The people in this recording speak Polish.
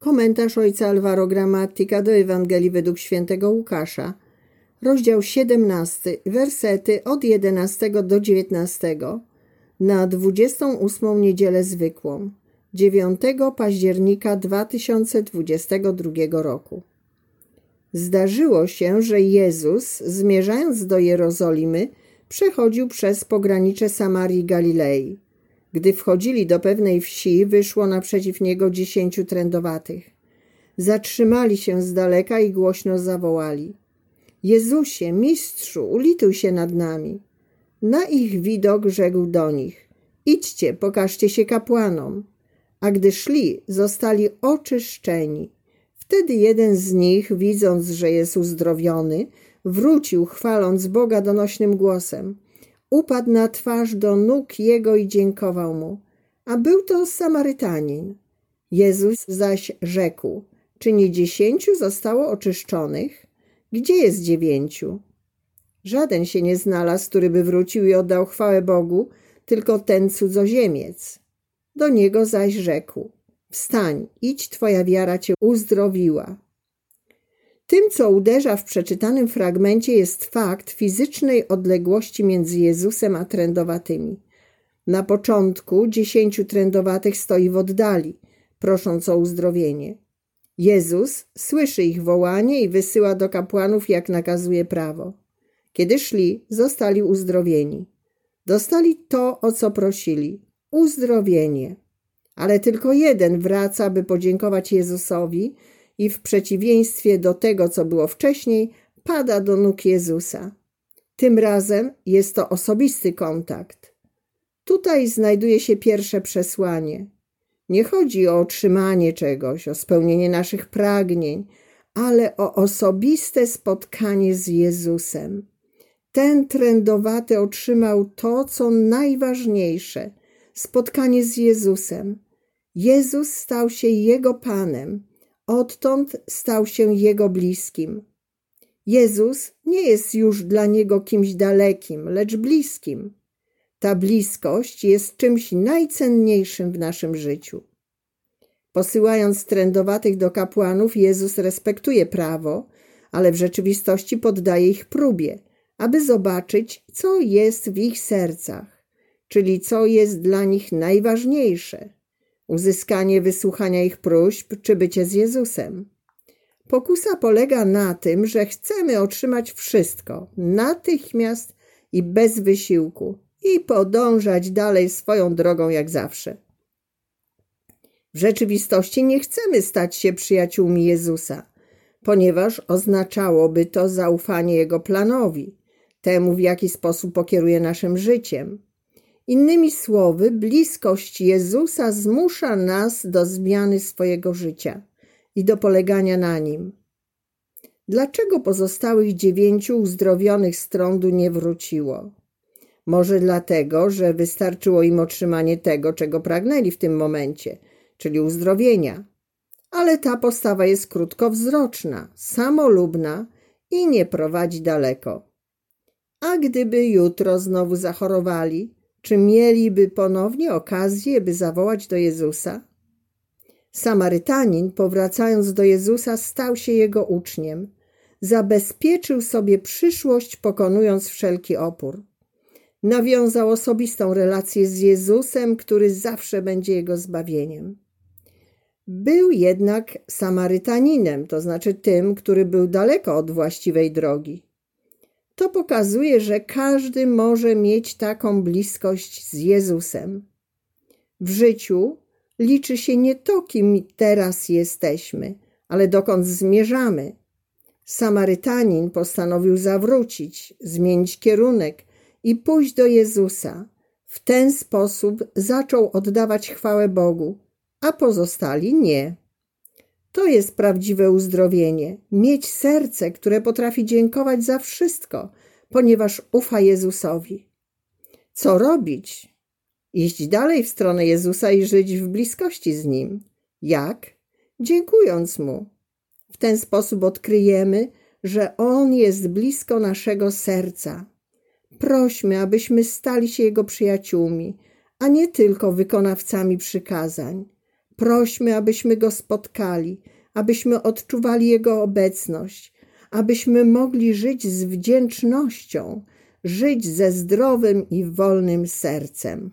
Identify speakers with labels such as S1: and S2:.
S1: Komentarz ojca Alvaro Gramatika do Ewangelii według świętego Łukasza, rozdział 17, wersety od 11 do 19, na 28 niedzielę zwykłą, 9 października 2022 roku. Zdarzyło się, że Jezus, zmierzając do Jerozolimy, przechodził przez pogranicze Samarii Galilei. Gdy wchodzili do pewnej wsi, wyszło naprzeciw niego dziesięciu trędowatych. Zatrzymali się z daleka i głośno zawołali. Jezusie, mistrzu, ulituj się nad nami. Na ich widok rzekł do nich. Idźcie, pokażcie się kapłanom. A gdy szli, zostali oczyszczeni. Wtedy jeden z nich, widząc, że jest uzdrowiony, wrócił, chwaląc Boga donośnym głosem. Upadł na twarz do nóg jego i dziękował mu. A był to Samarytanin. Jezus zaś rzekł, czy nie dziesięciu zostało oczyszczonych? Gdzie jest dziewięciu? Żaden się nie znalazł, który by wrócił i oddał chwałę Bogu, tylko ten cudzoziemiec. Do niego zaś rzekł, wstań, idź, twoja wiara cię uzdrowiła. Tym, co uderza w przeczytanym fragmencie, jest fakt fizycznej odległości między Jezusem a trędowatymi. Na początku dziesięciu trędowatych stoi w oddali, prosząc o uzdrowienie. Jezus słyszy ich wołanie i wysyła do kapłanów, jak nakazuje prawo. Kiedy szli, zostali uzdrowieni. Dostali to, o co prosili uzdrowienie. Ale tylko jeden wraca, by podziękować Jezusowi i w przeciwieństwie do tego, co było wcześniej, pada do nóg Jezusa. Tym razem jest to osobisty kontakt. Tutaj znajduje się pierwsze przesłanie. Nie chodzi o otrzymanie czegoś, o spełnienie naszych pragnień, ale o osobiste spotkanie z Jezusem. Ten trędowaty otrzymał to, co najważniejsze spotkanie z Jezusem. Jezus stał się jego Panem, odtąd stał się jego bliskim. Jezus nie jest już dla niego kimś dalekim, lecz bliskim. Ta bliskość jest czymś najcenniejszym w naszym życiu. Posyłając trędowatych do kapłanów, Jezus respektuje prawo, ale w rzeczywistości poddaje ich próbie, aby zobaczyć, co jest w ich sercach, czyli co jest dla nich najważniejsze uzyskanie wysłuchania ich próśb czy bycie z Jezusem. Pokusa polega na tym, że chcemy otrzymać wszystko natychmiast i bez wysiłku i podążać dalej swoją drogą jak zawsze. W rzeczywistości nie chcemy stać się przyjaciółmi Jezusa, ponieważ oznaczałoby to zaufanie Jego planowi, temu w jaki sposób pokieruje naszym życiem. Innymi słowy, bliskość Jezusa zmusza nas do zmiany swojego życia i do polegania na nim. Dlaczego pozostałych dziewięciu uzdrowionych z trądu nie wróciło? Może dlatego, że wystarczyło im otrzymanie tego, czego pragnęli w tym momencie, czyli uzdrowienia. Ale ta postawa jest krótkowzroczna, samolubna i nie prowadzi daleko. A gdyby jutro znowu zachorowali, czy mieliby ponownie okazję, by zawołać do Jezusa? Samarytanin, powracając do Jezusa, stał się jego uczniem. Zabezpieczył sobie przyszłość, pokonując wszelki opór. Nawiązał osobistą relację z Jezusem, który zawsze będzie jego zbawieniem. Był jednak Samarytaninem, to znaczy tym, który był daleko od właściwej drogi. Pokazuje, że każdy może mieć taką bliskość z Jezusem. W życiu liczy się nie to, kim teraz jesteśmy, ale dokąd zmierzamy. Samarytanin postanowił zawrócić, zmienić kierunek i pójść do Jezusa. W ten sposób zaczął oddawać chwałę Bogu, a pozostali nie. To jest prawdziwe uzdrowienie. Mieć serce, które potrafi dziękować za wszystko, ponieważ ufa Jezusowi. Co robić? Iść dalej w stronę Jezusa i żyć w bliskości z Nim. Jak? Dziękując Mu. W ten sposób odkryjemy, że On jest blisko naszego serca. Prośmy, abyśmy stali się Jego przyjaciółmi, a nie tylko wykonawcami przykazań. Prośmy, abyśmy Go spotkali, abyśmy odczuwali Jego obecność, abyśmy mogli żyć z wdzięcznością, żyć ze zdrowym i wolnym sercem.